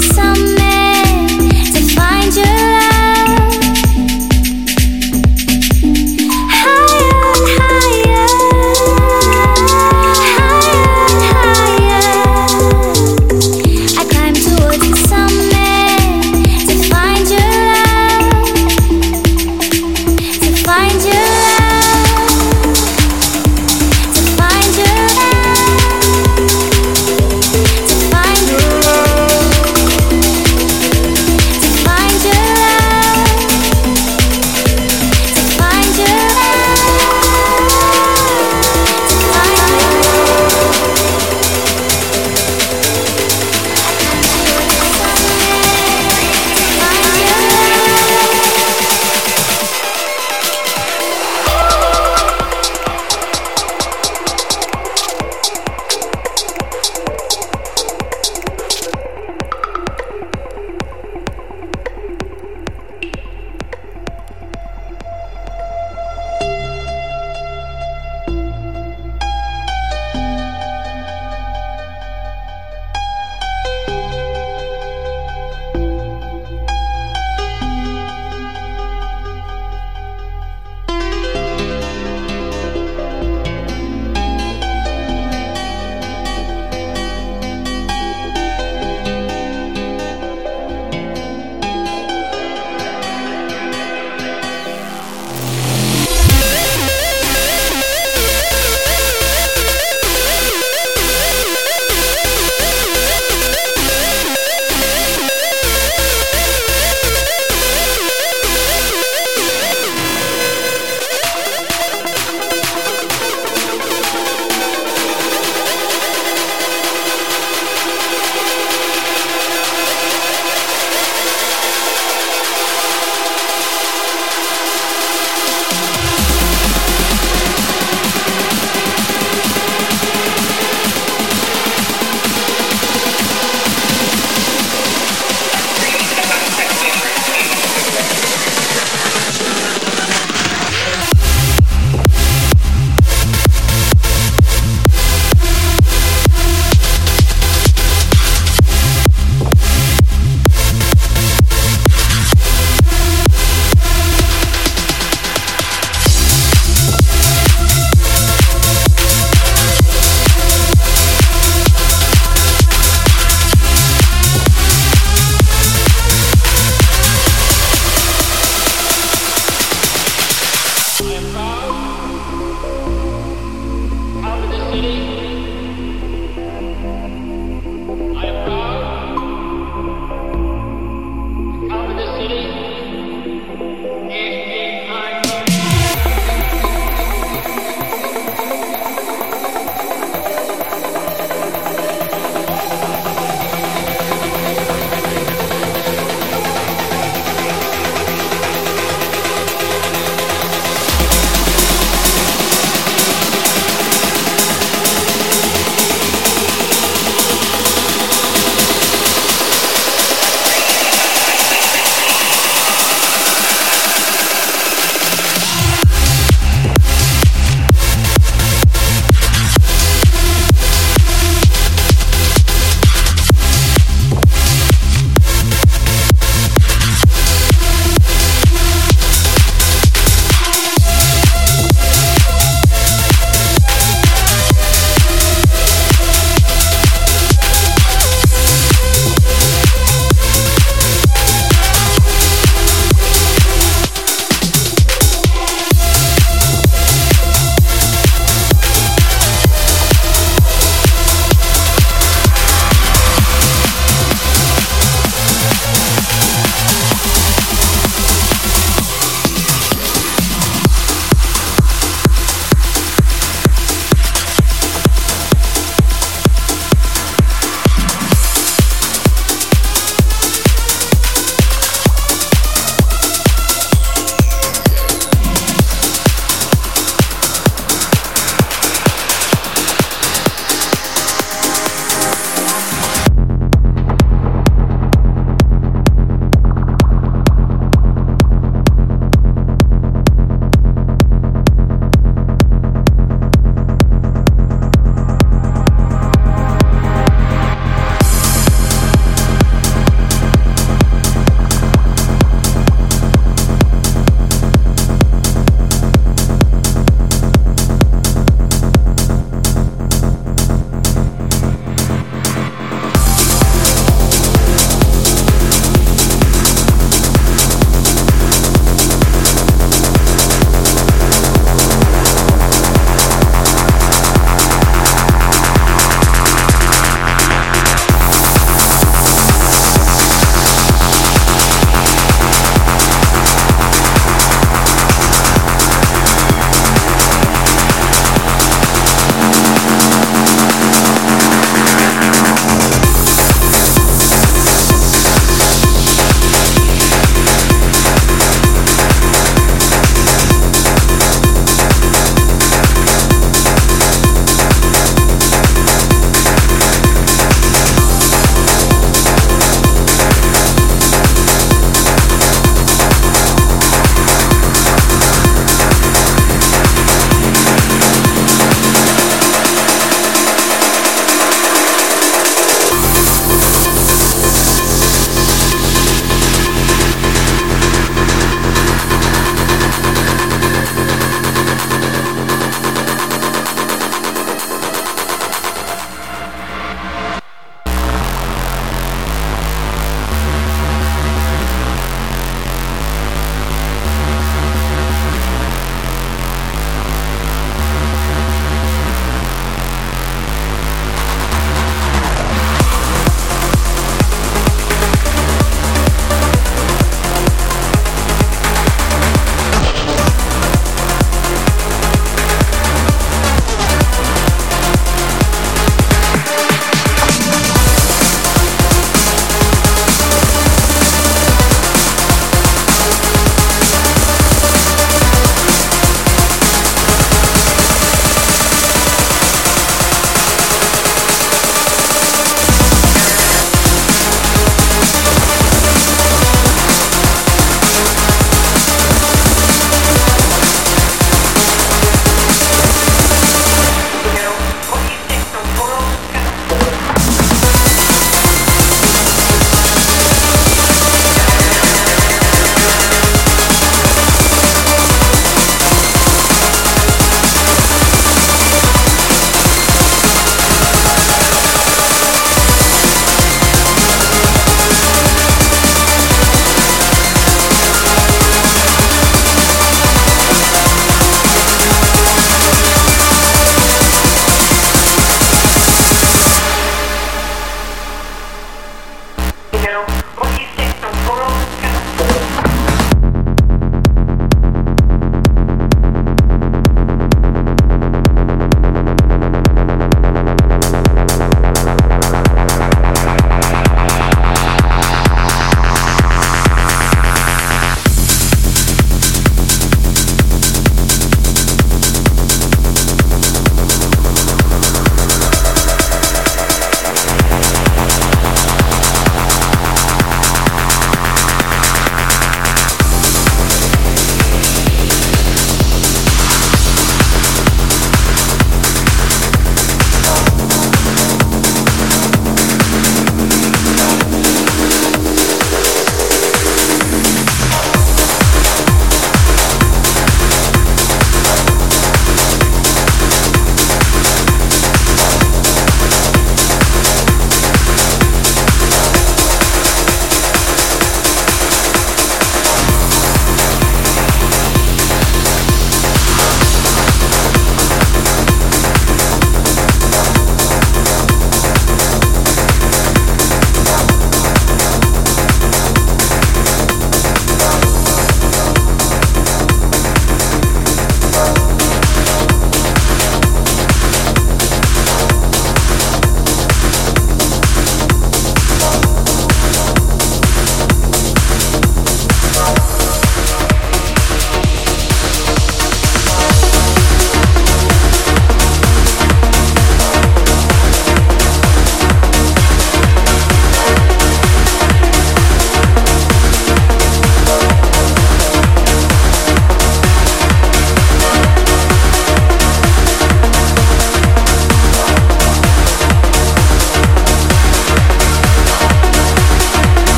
some